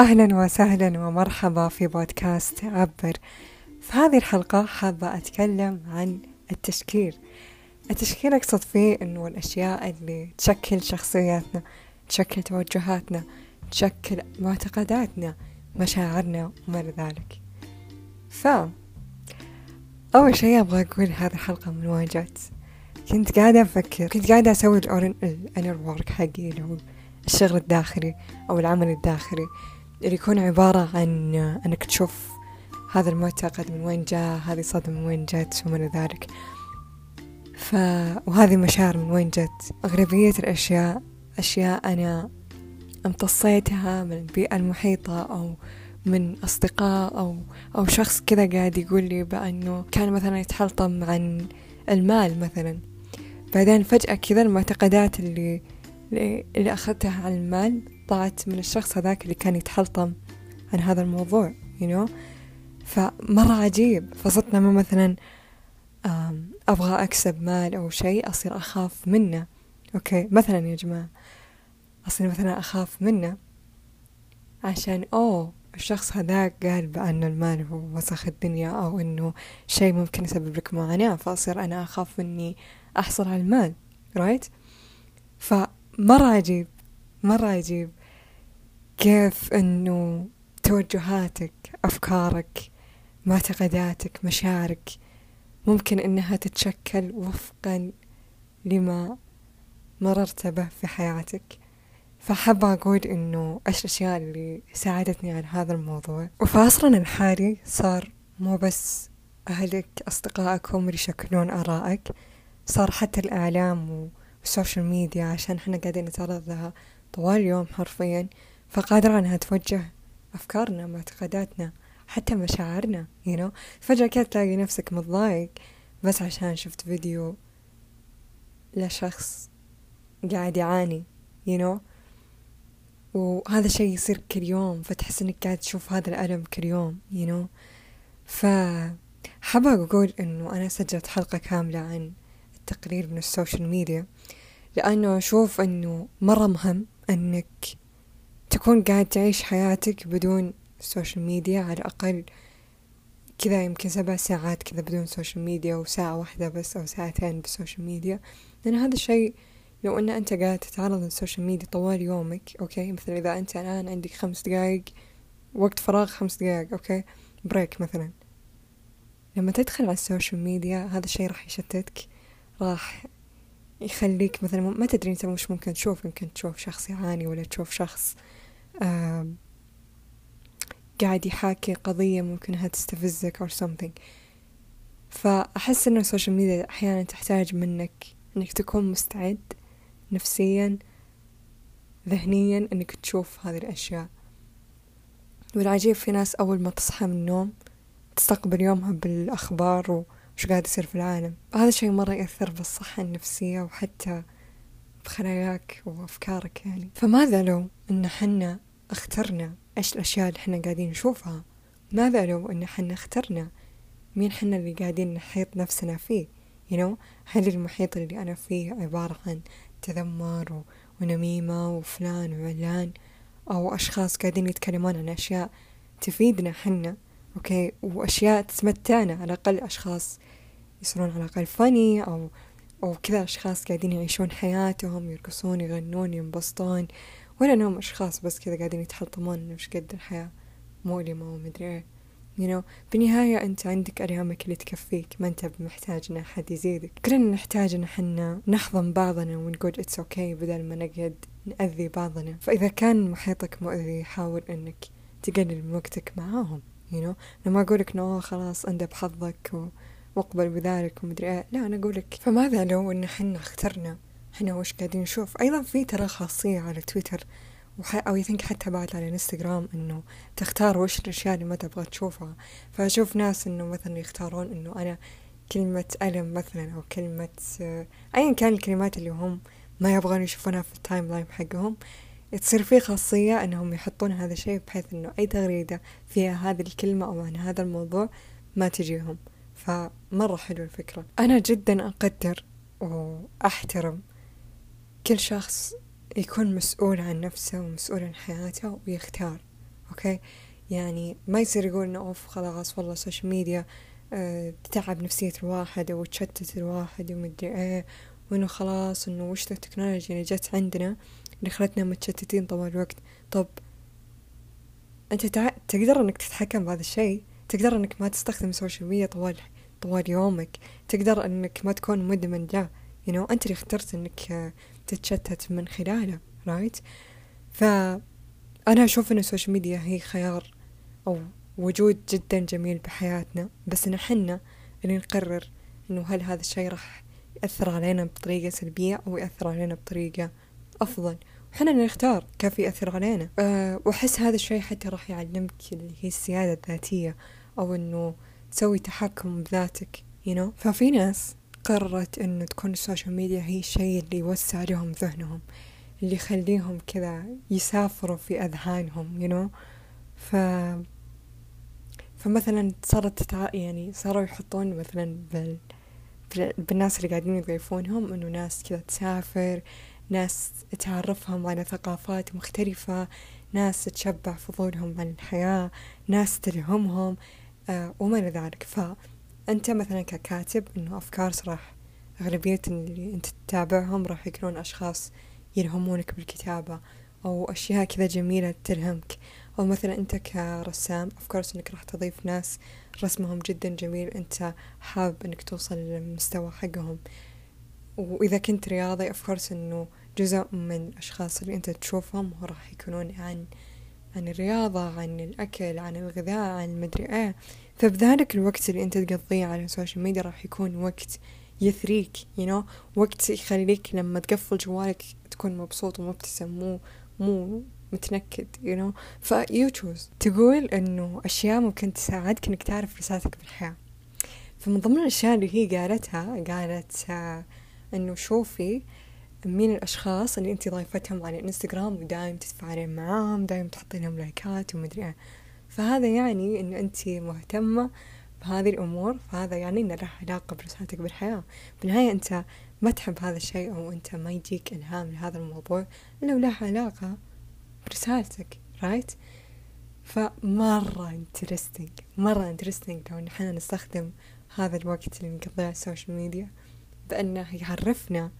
أهلا وسهلا ومرحبا في بودكاست عبر. في هذه الحلقة حابة أتكلم عن التشكيل. التشكيل أقصد فيه أنه الأشياء اللي تشكل شخصياتنا تشكل توجهاتنا تشكل معتقداتنا مشاعرنا وما إلى ذلك. ف أول شيء أبغى أقول هذه الحلقة من وين جت؟ كنت قاعدة أفكر كنت قاعدة أسوي الأنر وورك حقي اللي هو الشغل الداخلي أو العمل الداخلي. اللي يكون عبارة عن أنك تشوف هذا المعتقد من وين جاء هذه صدمة من وين جت وما إلى ذلك. ف... وهذه مشاعر من وين جت. أغلبية الأشياء أشياء أنا امتصيتها من البيئة المحيطة أو من أصدقاء أو أو شخص كذا قاعد يقول لي بأنه كان مثلا يتحلطم عن المال مثلا. بعدين فجأة كذا المعتقدات اللي اللي أخذتها عن المال طلعت من الشخص هذاك اللي كان يتحلطم عن هذا الموضوع you know. فمرة عجيب. فصرت لما مثلا أبغى أكسب مال أو شيء أصير أخاف منه. أوكي مثلا يا جماعة أصير مثلا أخاف منه عشان أوه الشخص هذاك قال بأن المال هو وسخ الدنيا أو إنه شيء ممكن يسبب لك معاناة فأصير أنا أخاف إني أحصل على المال رايت فمرة عجيب مرة عجيب. كيف إنه توجهاتك أفكارك معتقداتك مشاعرك ممكن إنها تتشكل وفقا لما مررت به في حياتك؟ فحابة أقول إنه إيش الأشياء اللي ساعدتني على هذا الموضوع. وفي عصرنا الحالي صار مو بس أهلك أصدقائك هم اللي يشكلون آرائك صار حتى الإعلام وال social media عشان إحنا قاعدين نتعرض لها طوال اليوم حرفيا. فقادرة أنها توجه أفكارنا معتقداتنا حتى مشاعرنا you know. فجأة كده تلاقي نفسك متضايق بس عشان شفت فيديو لشخص قاعد يعاني you know. وهذا الشيء يصير كل يوم فتحس إنك قاعد تشوف هذا الألم كل يوم you know. ف حابة أقول إنه أنا سجلت حلقة كاملة عن التقليل من ال social media لأنه أشوف إنه مرة مهم إنك تكون قاعد تعيش حياتك بدون ال social media على الأقل كذا يمكن سبع ساعات كذا بدون social media وساعة واحدة بس أو ساعتين بال social media لأن هذا الشيء لو أن أنت قاعد تتعرض لل social media طوال يومك okay؟ مثلا إذا أنت الآن عندك خمس دقايق وقت فراغ خمس دقايق okay؟ break مثلا. لما تدخل على ال social media هذا الشيء راح يشتتك راح يخليك مثلا ما تدري أنت مش ممكن تشوف. يمكن تشوف شخص يعاني ولا تشوف شخص آه قاعد يحاكي قضية ممكن إنها تستفزك or something. فأحس إنه ال social media أحيانا تحتاج منك إنك تكون مستعد نفسيا ذهنيا إنك تشوف هذه الأشياء. والعجيب في ناس أول ما تصحى من النوم تستقبل يومها بالأخبار وش قاعد يصير في العالم. هذا الشيء مرة يأثر بالصحة النفسية وحتى بخلاياك وأفكارك يعني. فماذا لو إن حنا اخترنا إيش الأشياء اللي حنا قاعدين نشوفها؟ ماذا لو إن حنا اخترنا مين حنا اللي قاعدين نحيط نفسنا فيه؟ You know هل المحيط اللي أنا فيه عبارة عن تذمر ونميمة وفلان وعلان؟ أو أشخاص قاعدين يتكلمون عن أشياء تفيدنا حنا أوكي وأشياء تمتعنا على الأقل أشخاص يصيرون على الأقل فاني أو أو كذا أشخاص قاعدين يعيشون حياتهم يرقصون يغنون ينبسطون. ولا أنهم أشخاص بس كذا قاعدين يتحطمون وش قد الحياة مؤلمة ومدري إيه. You know بالنهاية أنت عندك آلامك اللي تكفيك ما أنت بمحتاج إن أحد يزيدك. كلنا نحتاج إن حنا نحضن بعضنا ونقول it's okay okay بدل ما نقعد نأذي بعضنا. فإذا كان محيطك مؤذي حاول إنك تقلل من وقتك معاهم. You know أنا ما أقولك إنه خلاص أنت وحظك. واقبل بذلك ومدري إيه. لا أنا أقولك فماذا لو إن حنا اخترنا حنا وش قاعدين نشوف؟ أيضا في ترى خاصية على تويتر. أو I think حتى بعد على الانستغرام إنه تختار وش الأشياء اللي ما تبغى تشوفها. فأشوف ناس إنه مثلا يختارون إنه أنا كلمة ألم مثلا أو كلمة أيا كان الكلمات اللي هم ما يبغون يشوفونها في ال timeline حقهم تصير في خاصية أنهم يحطون هذا الشيء بحيث أنه أي تغريدة فيها هذه الكلمة أو عن هذا الموضوع ما تجيهم. فمرة حلو الفكرة. أنا جدا أقدر وأحترم كل شخص يكون مسؤول عن نفسه ومسؤول عن حياته ويختار okay؟ يعني ما يصير يقول إنه أوف خلاص والله ال social media أه تتعب نفسية الواحد أو تشتت الواحد ومدري إيه وإنه خلاص إنه وش التكنولوجيا اللي جت عندنا اللي خلتنا متشتتين طوال الوقت؟ طب أنت تع... تقدر إنك تتحكم بهذا الشيء؟ تقدر إنك ما تستخدم ال social media طوال طوال يومك تقدر إنك ما تكون مدمن له you know أنت اللي اخترت إنك تتشتت من خلاله right فأنا أشوف إن السوشيال ميديا هي خيار أو وجود جدا جميل بحياتنا بس إن حنا اللي نقرر إنه هل هذا الشيء راح يأثر علينا بطريقة سلبية أو يأثر علينا بطريقة أفضل. اللي نختار كيف يأثر علينا. أه وأحس هذا الشيء حتى راح يعلمك اللي هي السيادة الذاتية أو إنه تسوي تحكم بذاتك you know. ففي ناس قررت إنه تكون السوشيال ميديا هي الشيء اللي يوسع لهم ذهنهم اللي يخليهم كذا يسافروا في أذهانهم you know. ف فمثلا صارت تتع... يعني صاروا يحطون مثلا بال... بالناس اللي قاعدين يضيفونهم إنه ناس كذا تسافر ناس تعرفهم على ثقافات مختلفة ناس تشبع فضولهم عن الحياة ناس تلهمهم. وما إلى ذلك. فأنت مثلا ككاتب إنه أفكار صراح أغلبية اللي أنت تتابعهم راح يكونون أشخاص يلهمونك بالكتابة أو أشياء كذا جميلة تلهمك. أو مثلا أنت كرسام أفكارس إنك راح تضيف ناس رسمهم جدا جميل أنت حاب إنك توصل للمستوى حقهم. وإذا كنت رياضي أفكارس إنه جزء من الأشخاص اللي أنت تشوفهم راح يكونون عن عن الرياضة عن الأكل عن الغذاء عن المدري إيه. فبذلك الوقت اللي أنت تقضيه على السوشيال ميديا راح يكون وقت يثريك you know وقت يخليك لما تقفل جوالك تكون مبسوط ومبتسم مو مو متنكد you know ف you choose. تقول إنه أشياء ممكن تساعدك إنك تعرف رسالتك بالحياة فمن ضمن الأشياء اللي هي قالتها قالت آه إنه شوفي مين الأشخاص اللي أنت ضايفتهم على الإنستغرام ودايم تتفاعلين معاهم دايم تحطين لهم likes ومدري إيه. فهذا يعني إنه أنت مهتمة بهذه الأمور فهذا يعني إنه له علاقة برسالتك بالحياة. بالنهاية أنت ما تحب هذا الشيء أو أنت ما يجيك إلهام لهذا الموضوع إلا وله علاقة برسالتك right? فمرة interesting مرة interesting لو نحن نستخدم هذا الوقت اللي نقضيه على ال social media بأنه يعرفنا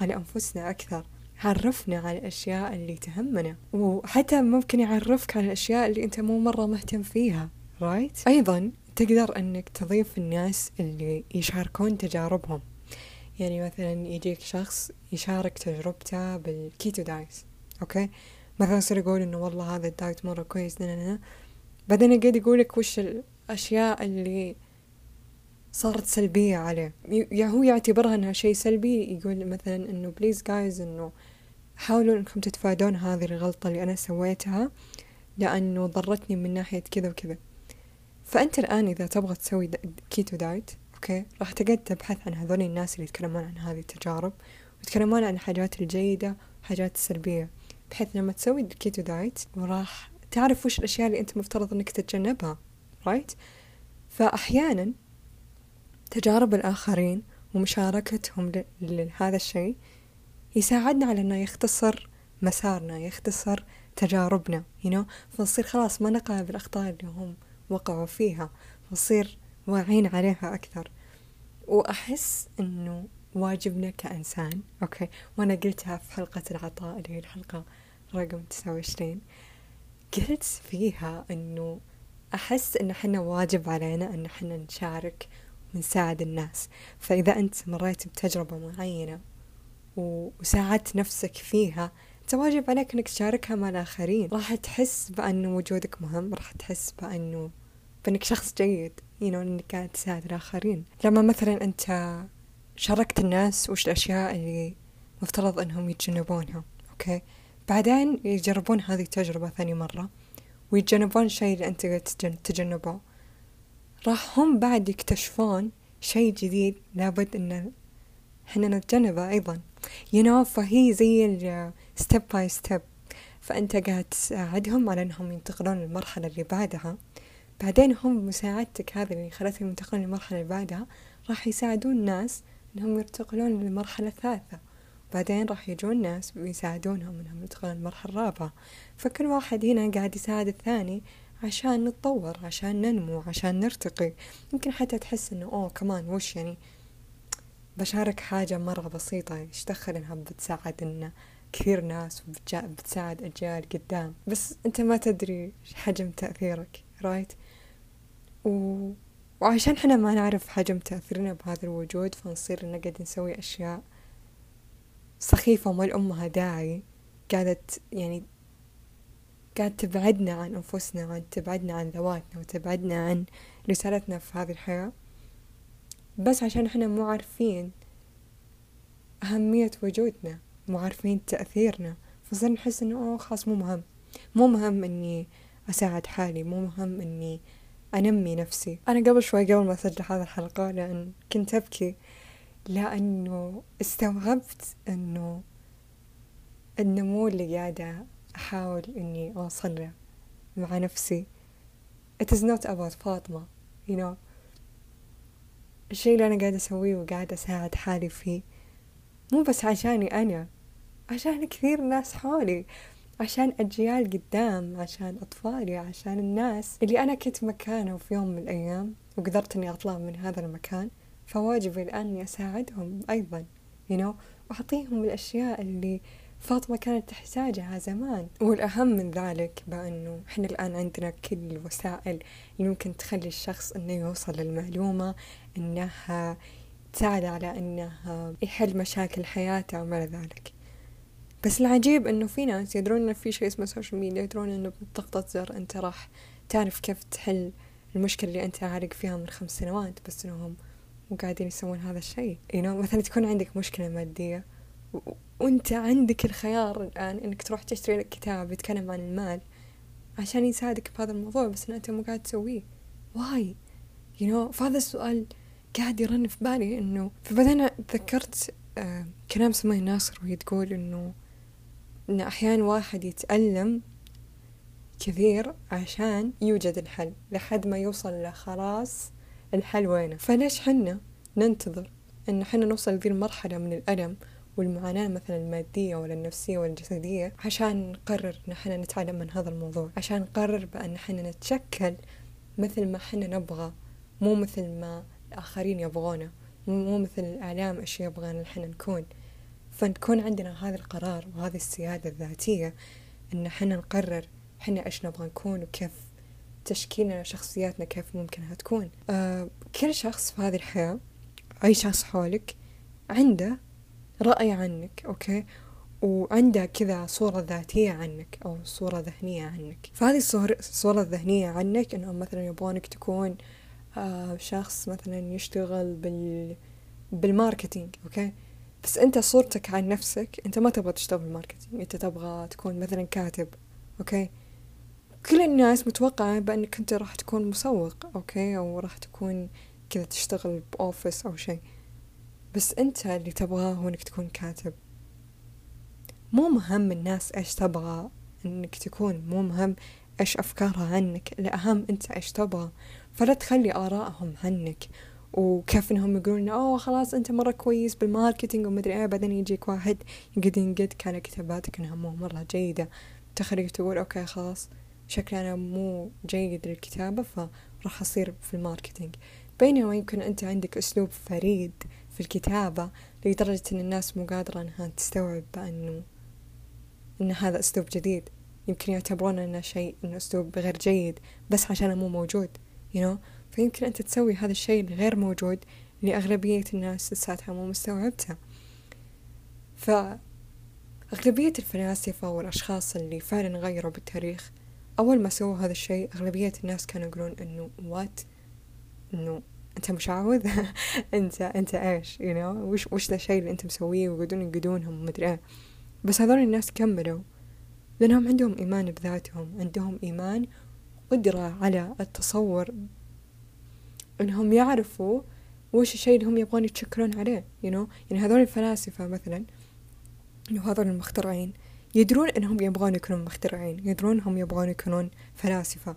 على أنفسنا أكثر. يعرفنا على الأشياء اللي تهمنا. وحتى ممكن يعرفك على الأشياء اللي أنت مو مرة مهتم فيها. right, right? أيضا تقدر أنك تضيف الناس اللي يشاركون تجاربهم. يعني مثلا يجيك شخص يشارك تجربته بال keto diet. Okay? مثلا يصير يقول إنه والله هذا ال diet مرة كويس بعدين يقعد يقولك وش الأشياء اللي صارت سلبية عليه. يا هو يعتبرها إنها شيء سلبي يقول مثلا إنه please guys إنه حاولوا إنكم تتفادون هذه الغلطة اللي أنا سويتها لأنه ضرتني من ناحية كذا وكذا. فأنت الآن إذا تبغى تسوي keto diet okay راح تقعد تبحث عن هذول الناس اللي يتكلمون عن هذه التجارب ويتكلمون عن الحاجات الجيدة والحاجات السلبية بحيث لما تسوي ال keto diet وراح تعرف وش الأشياء اللي أنت مفترض إنك تتجنبها right? فاحيانا تجارب الآخرين ومشاركتهم لهذا الشيء يساعدنا على أنه يختصر مسارنا يختصر تجاربنا you know? فنصير خلاص ما نقع بالأخطاء اللي هم وقعوا فيها نصير واعين عليها أكثر وأحس أنه واجبنا كإنسان أوكي وأنا قلتها في حلقة العطاء اللي هي الحلقة رقم تسعة وعشرين قلت فيها أنه أحس أن حنا واجب علينا أن حنا نشارك ونساعد الناس. فإذا أنت مريت بتجربة معينة وساعدت نفسك فيها أنت واجب عليك أنك تشاركها مع الآخرين. راح تحس بأنه وجودك مهم راح تحس بأنه بأنك شخص جيد you know, أنك قاعد تساعد الآخرين. لما مثلا أنت شاركت الناس وش الأشياء اللي مفترض أنهم يتجنبونها أوكي؟ بعدين يجربون هذه التجربة ثاني مرة ويتجنبون الشيء اللي أنت تجنبه. راح هم بعد يكتشفون شيء جديد لابد إن إحنا نتجنبه أيضا. You know فهي زي step by step. فأنت قاعد تساعدهم على إنهم ينتقلون للمرحلة اللي بعدها. بعدين هم مساعدتك هذه اللي خلتهم ينتقلون للمرحلة اللي بعدها راح يساعدون الناس إنهم يرتقلون للمرحلة الثالثة بعدين راح يجون ناس ويساعدونهم إنهم يدخلون المرحلة الرابعة. فكل واحد هنا قاعد يساعد الثاني عشان نتطور عشان ننمو عشان نرتقي. يمكن حتى تحس إنه أوه كمان وش يعني؟ بشارك حاجة مرة بسيطة إيش دخل إنها بتساعد إن كثير ناس وبتساعد أجيال قدام. بس أنت ما تدري حجم تأثيرك رايت و... وعشان إحنا ما نعرف حجم تأثيرنا بهذا الوجود فنصير قاعدين نسوي أشياء سخيفة وما لأمها داعي قاعدة يعني قاعد تبعدنا عن أنفسنا وعن تبعدنا عن ذواتنا وتبعدنا عن رسالتنا في هذه الحياة. بس عشان إحنا مو عارفين أهمية وجودنا مو عارفين تأثيرنا فصرنا نحس إنه أوه خلاص مو مهم. مو مهم إني أساعد حالي مو مهم إني أنمي نفسي. أنا قبل شوي قبل ما أسجل هذه الحلقة لأن كنت أبكي لأنه استوعبت أنه النمو اللي قاعدة أحاول إني أوصل مع نفسي. It is not about فاطمة you know. الشيء اللي أنا قاعدة أسويه وقاعدة أساعد حالي فيه مو بس عشاني أنا عشان كثير ناس حولي عشان أجيال قدام عشان أطفالي عشان الناس اللي أنا كنت مكانه في يوم من الأيام وقدرت إني أطلع من هذا المكان. فواجبي الآن إني أساعدهم أيضا you know. وأعطيهم الأشياء اللي فاطمة كانت تحتاجها زمان والأهم من ذلك بأنه إحنا الآن عندنا كل الوسائل اللي ممكن تخلي الشخص إنه يوصل للمعلومة إنها تساعد على إنه يحل مشاكل حياته وما ذلك بس العجيب إنه في ناس يدرون إنه في شيء اسمه social media يدرون إنه بضغطة زر أنت راح تعرف كيف تحل المشكلة اللي أنت غارق فيها من خمس سنوات بس إنهم مو قاعدين يسوون هذا الشيء you know مثلا تكون عندك مشكلة مادية. وانت عندك الخيار الآن إنك تروح تشتري لك كتاب يتكلم عن المال عشان يساعدك بهذا الموضوع بس أنت مو قاعد تسويه. واي you know فهذا السؤال قاعد يرن في بالي إنه فبعدين تذكرت آه كلام سمية ناصر وهي تقول إنه إن أحيانا واحد يتألم كثير عشان يوجد الحل. لحد ما يوصل لخلاص الحل وينه؟ فليش حنا ننتظر إن حنا نوصل لذي المرحلة من الألم؟ والمعاناة مثلا المادية ولا النفسية ولا الجسدية عشان نقرر إن حنا نتعلم من هذا الموضوع عشان نقرر بأن حنا نتشكل مثل ما حنا نبغى مو مثل ما الآخرين يبغونا مو مثل الإعلام إيش يبغانا حنا نكون. فنكون عندنا هذا القرار وهذه السيادة الذاتية إن حنا نقرر حنا إيش نبغى نكون وكيف تشكيلنا شخصياتنا كيف ممكنها تكون. آه كل شخص في هذه الحياة أي شخص حولك عنده رأي عنك أوكي؟ وعنده كذا صورة ذاتية عنك أو صورة ذهنية عنك. فهذه الصورة الذهنية عنك إنهم مثلا يبغونك تكون آه شخص مثلا يشتغل بال بال marketing okay? بس أنت صورتك عن نفسك أنت ما تبغى تشتغل بال marketing. أنت تبغى تكون مثلا كاتب okay? كل الناس متوقعة بأنك أنت راح تكون مسوق okay? أو راح تكون كذا تشتغل ب office أو شيء. بس أنت اللي تبغاه هو إنك تكون كاتب. مو مهم الناس إيش تبغى إنك تكون. مو مهم إيش أفكارها عنك الأهم أنت إيش تبغى. فلا تخلي آرائهم عنك وكيف إنهم يقولون أوه خلاص أنت مرة كويس بال marketing ومدري إيه بعدين يجيك واحد يقعد ينقدك على كتاباتك إنها مو مرة جيدة. تخليك تقول okay خلاص شكلي أنا مو جيد للكتابة فراح أصير في ال marketing. بينما يمكن أنت عندك أسلوب فريد في الكتابة لدرجة إن الناس مو قادرة إنها تستوعب بانه إن هذا أسلوب جديد. يمكن يعتبرون إنه شيء إنه أسلوب غير جيد بس عشانه مو موجود you know. فيمكن أنت تسوي هذا الشيء الغير موجود لأغلبية الناس لساتها مو مستوعبتها فأغلبية الفلاسفة والأشخاص اللي فعلا غيروا بالتاريخ أول ما سووا هذا الشيء أغلبية الناس كانوا يقولون إنه وات إنه أنت مشعوذ؟ أنت أنت إيش؟ you know وش وش ذا الشيء اللي أنت مسويه؟ ويقعدون ينقدونهم ومدري إيه. بس هذول الناس كملوا لأنهم عندهم إيمان بذاتهم عندهم إيمان قدرة على التصور إنهم يعرفوا وش الشيء اللي هم يبغون يتشكلون عليه you know? يعني هذول الفلاسفة مثلا وهذول المخترعين يدرون إنهم يبغون يكونون مخترعين يدرون إنهم يبغون يكونون فلاسفة.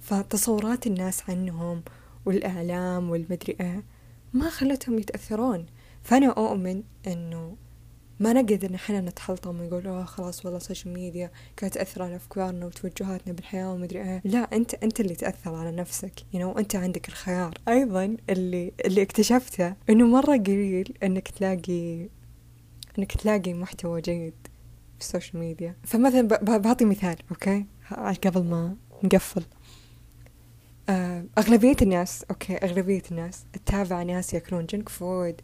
فتصورات الناس عنهم والإعلام والمدري إيه ما خلتهم يتأثرون. فأنا أؤمن إنه ما نقدر إن إحنا نتحلطم ونقول اوه خلاص والله ال social media قاعد تأثر على أفكارنا وتوجهاتنا بالحياة ومدري إيه. لا أنت أنت اللي تأثر على نفسك you know أنت عندك الخيار. أيضا اللي اللي اكتشفته إنه مرة قليل إنك تلاقي إنك تلاقي محتوى جيد في ال social media فمثلا بعطي مثال okay? قبل ما نقفل. أغلبية الناس okay أغلبية الناس تتابع ناس يأكلون junk food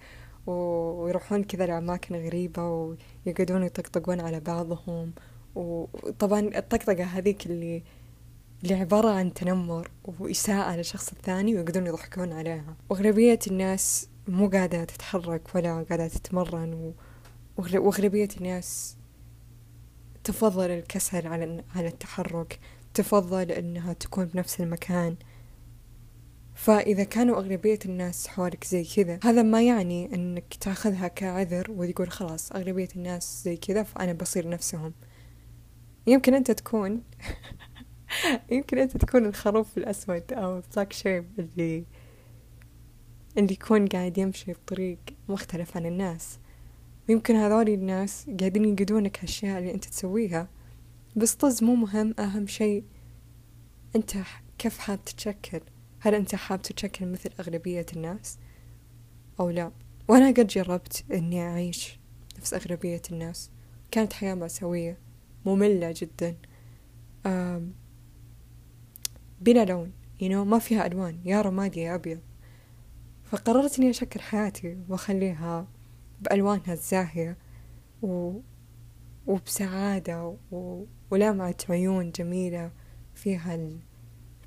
ويروحون كذا لأماكن غريبة ويقعدون يطقطقون على بعضهم. وطبعا الطقطقة هذيك اللي اللي عبارة عن تنمر وإساءة للشخص الثاني ويقعدون يضحكون عليها. وأغلبية الناس مو قاعدة تتحرك ولا قاعدة تتمرن وأغلبية الناس تفضل الكسل على على التحرك تفضل إنها تكون بنفس المكان. فإذا كانوا أغلبية الناس حولك زي كذا هذا ما يعني أنك تأخذها كعذر وتقول خلاص أغلبية الناس زي كذا فأنا بصير نفسهم. يمكن أنت تكون يمكن أنت تكون الخروف الأسود أو البلاك شيب اللي اللي يكون قاعد يمشي بطريق مختلف عن الناس. ويمكن هذول الناس قاعدين ينقدونك هالأشياء اللي أنت تسويها. بس طز مو مهم أهم شيء أنت كيف حاب تتشكل. هل أنت حاب تتشكل مثل أغلبية الناس؟ أو لا. وأنا قد جربت أني أعيش نفس أغلبية الناس. كانت حياة مأساوية مملة جدا. بلا لون. You know ما فيها ألوان. يا رمادي يا أبيض. فقررت إني أشكل حياتي وأخليها بألوانها الزاهية و... وبسعادة و... ولامعة عيون جميلة فيها ال...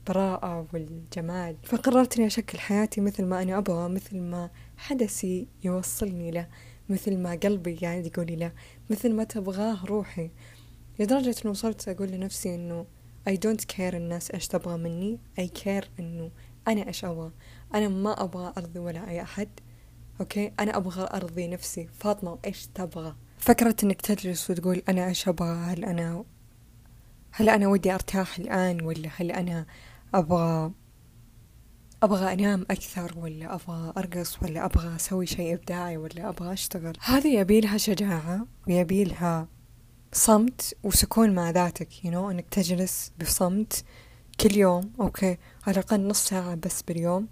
البراءة والجمال. فقررت إني أشكل حياتي مثل ما أنا أبغى مثل ما حدثي يوصلني له مثل ما قلبي قاعد يقول لي له مثل ما تبغاه روحي. لدرجة إنه وصلت أقول لنفسي إنه I don't care الناس إيش تبغى مني I care إنه أنا إيش أبغى. أنا ما أبغى أرضي ولا أي أحد أوكي؟ أنا أبغى أرضي نفسي. فاطمة إيش تبغى؟ فكرة إنك تجلس وتقول أنا إيش أبغى؟ هل أنا هل أنا ودي أرتاح الآن ولا هل أنا أبغى أبغى أنام أكثر ولا أبغى أرقص ولا أبغى أسوي شيء إبداعي ولا أبغى أشتغل؟ هذه يبيلها شجاعة ويبيلها صمت وسكون مع ذاتك you know أنك تجلس بصمت كل يوم أوكي على الأقل نص ساعة بس باليوم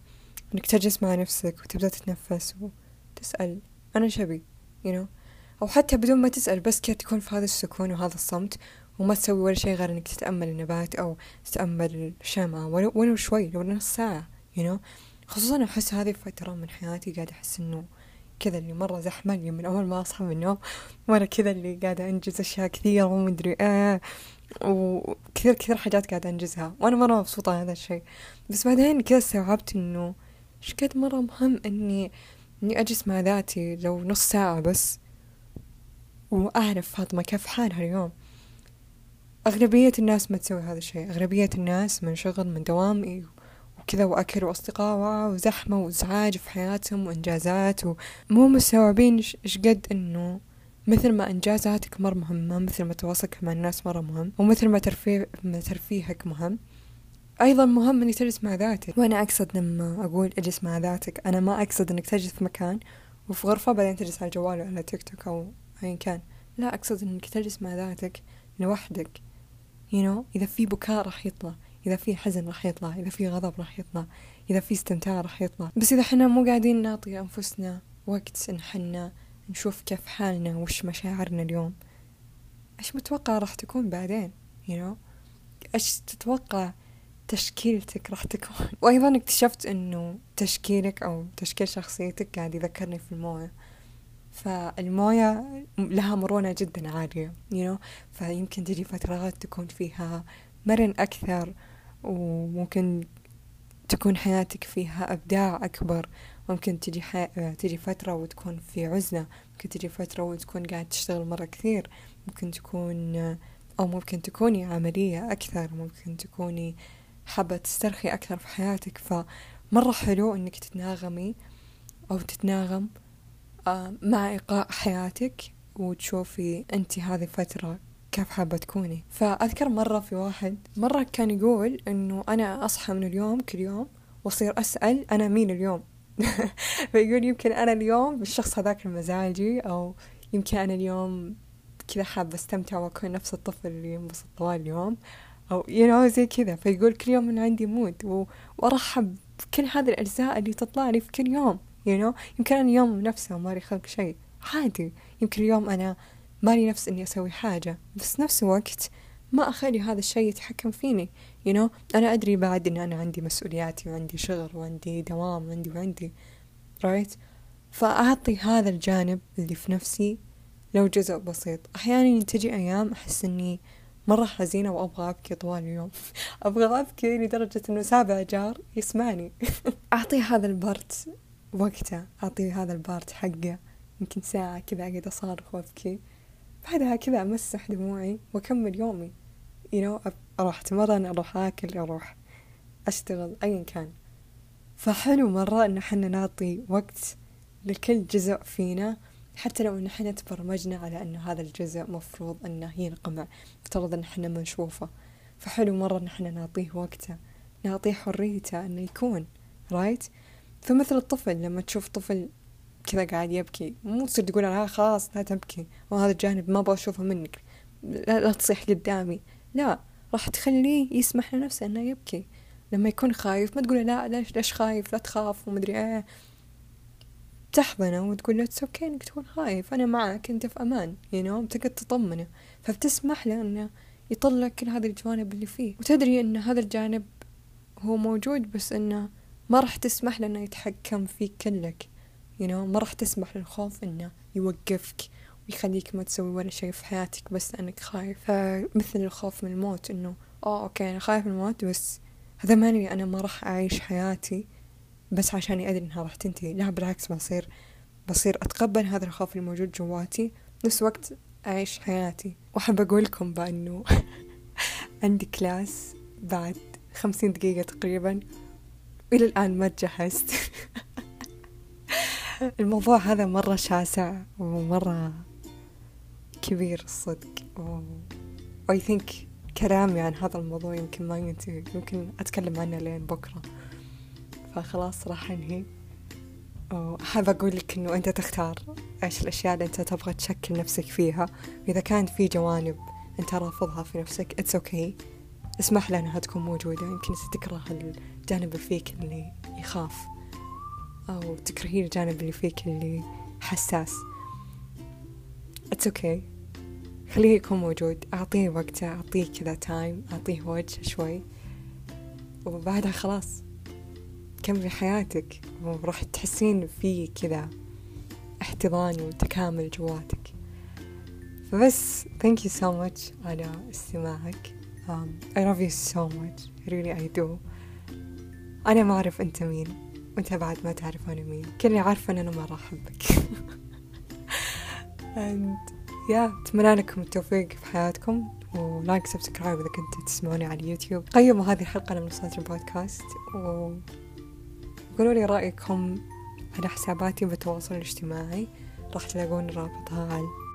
أنك تجلس مع نفسك وتبدأ تتنفس وتسأل أنا شبي you know أو حتى بدون ما تسأل بس كده تكون في هذا السكون وهذا الصمت وما تسوي ولا شيء غير إنك تتأمل النبات أو تتأمل الشمعة ولو, شوي لو نص ساعة you know. خصوصا أحس هذه الفترة من حياتي قاعدة أحس إنه كذا اللي مرة زحمة اللي من أول ما أصحى من النوم وأنا كذا اللي قاعدة أنجز أشياء كثيرة ومدري إيه وكثير كثير حاجات قاعدة أنجزها. وأنا مرة مبسوطة هذا الشيء. بس بعدين كذا استوعبت إنه إيش قد مرة مهم إني إني أجلس مع ذاتي لو نص ساعة بس وأعرف فاطمة كيف حالها اليوم. أغلبية الناس ما تسوي هذا الشيء. أغلبية الناس من شغل من دوام وكذا وأكل وأصدقاء وزحمة وإزعاج في حياتهم وإنجازات ومو مستوعبين إيش قد إنه مثل ما إنجازاتك مرة مهمة مثل ما تواصلك مع الناس مرة مهم ومثل ما ترفيه ما ترفيهك مهم. أيضا مهم إنك تجلس مع ذاتك. وأنا أقصد لما أقول أجلس مع ذاتك أنا ما أقصد إنك تجلس في مكان وفي غرفة بعدين تجلس على الجوال ولا تيك توك أو أيا كان. لا أقصد إنك تجلس مع ذاتك لوحدك. You know إذا في بكاء راح يطلع إذا في حزن راح يطلع إذا في غضب راح يطلع إذا في استمتاع راح يطلع. بس إذا حنا مو قاعدين نعطي أنفسنا وقت إن حنا نشوف كيف حالنا وش مشاعرنا اليوم. إيش متوقع راح تكون بعدين؟ You know إيش تتوقع تشكيلتك راح تكون؟ وأيضا اكتشفت إنه تشكيلك أو تشكيل شخصيتك قاعد يذكرني في المويه فالموية لها مرونة جدا عالية you know? فيمكن تجي فترات تكون فيها مرن أكثر وممكن تكون حياتك فيها إبداع أكبر. ممكن تجي حي... تجي فترة وتكون في عزلة ممكن تجي فترة وتكون قاعد تشتغل مرة كثير. ممكن تكون أو ممكن تكوني عملية أكثر ممكن تكوني حابة تسترخي أكثر في حياتك. فمرة حلو إنك تتناغمي أو تتناغم مع إيقاع حياتك وتشوفي أنت هذه فترة كيف حابة تكوني. فأذكر مرة في واحد مرة كان يقول إنه أنا أصحى من اليوم كل يوم وأصير أسأل أنا مين اليوم. فيقول يمكن أنا اليوم بالشخص هذاك المزاجي أو يمكن أنا اليوم كذا حابة أستمتع وأكون نفس الطفل اللي ينبسط طوال اليوم أو you know زي كذا. فيقول كل يوم أنا عندي مود. وأرحب بكل هذه الأجزاء اللي تطلع لي في كل يوم. You know? يمكن أنا اليوم نفسه مالي خلق شيء. عادي. يمكن اليوم أنا مالي نفس إني أسوي حاجة. بس نفس الوقت ما أخلي هذا الشيء يتحكم فيني. You know? أنا أدري بعد إن أنا عندي مسؤولياتي وعندي شغل وعندي دوام وعندي وعندي. Right? فأعطي هذا الجانب اللي في نفسي لو جزء بسيط. أحيانا تجي أيام أحس إني مرة حزينة وأبغى أبكي طوال اليوم. أبغى أبكي لدرجة إنه سابع جار يسمعني. أعطي هذا ال part وقته أعطي هذا ال part حقه يمكن ساعة كذا أقعد أصارخ وأبكي. بعدها كذا أمسح دموعي وأكمل يومي. You know أروح أتمرن أروح آكل أروح أشتغل أيا كان. فحلو مرة إن حنا نعطي وقت لكل جزء فينا حتى لو إن حنا تبرمجنا على إنه هذا الجزء مفروض إنه ينقمع افترض إن حنا ما نشوفه فحلو مرة إن حنا نعطيه وقته نعطيه حريته إنه يكون right? فمثل الطفل لما تشوف طفل كذا قاعد يبكي مو تصير تقول لا خلاص لا تبكي وهذا الجانب ما أبغى أشوفه منك. لا, لا تصيح قدامي. لا راح تخليه يسمح لنفسه إنه يبكي. لما يكون خايف ما تقول لا ليش ليش خايف؟ لا تخاف ومدري إيه. تحضنه وتقول له it's okay إنك تكون خايف أنا معك أنت في أمان you you know? تقعد تطمنه. فبتسمح له إنه يطلع كل هذه الجوانب اللي فيه. وتدري إن هذا الجانب هو موجود بس إنه ما راح تسمح له إنه يتحكم فيك كلك. You know? ما راح تسمح للخوف إنه يوقفك ويخليك ما تسوي ولا شيء في حياتك بس لأنك خايف. فمثل الخوف من الموت إنه آه أوكي أنا خايف من الموت بس هذا ماني أنا ما راح أعيش حياتي بس عشاني أدري إنها راح تنتهي. لا بالعكس بصير بصير أتقبل هذا الخوف الموجود جواتي نفس وقت أعيش حياتي. وأحب أقول لكم بأنه عندي كلاس بعد خمسين دقيقة تقريبا. وإلى الآن ما تجهزت. الموضوع هذا مرة شاسع ومرة كبير الصدق و I think كلامي عن هذا الموضوع يمكن ما ينتهي. يمكن أتكلم عنه لين بكرة. فخلاص راح أنهي. وأحب أقول لك إنه أنت تختار إيش الأشياء اللي أنت تبغى تشكل نفسك فيها. وإذا كانت في جوانب أنت رافضها في نفسك okay. اسمح لها إنها تكون موجودة. يمكن تكره الجانب اللي فيك اللي يخاف أو تكرهين الجانب اللي فيك اللي حساس. اتس أوكي okay. خليه يكون موجود. أعطيه وقته أعطيه كذا time أعطيه وجه شوي. وبعدها خلاص. كملي حياتك. وراح تحسين في كذا احتضان وتكامل جواتك. فبس thank you so much على استماعك. Um, I love you so much. Really I do. أنا ما أعرف أنت مين. وأنت بعد ما تعرف أنا مين. اللي عارفة أن أنا مرة أحبك. And يا أتمنى لكم التوفيق في حياتكم. و like subscribe إذا كنتوا تسمعوني على اليوتيوب. قيموا هذه الحلقة على منصات البودكاست. وقولوا لي رأيكم على حساباتي بالتواصل الاجتماعي. راح تلاقون رابطها على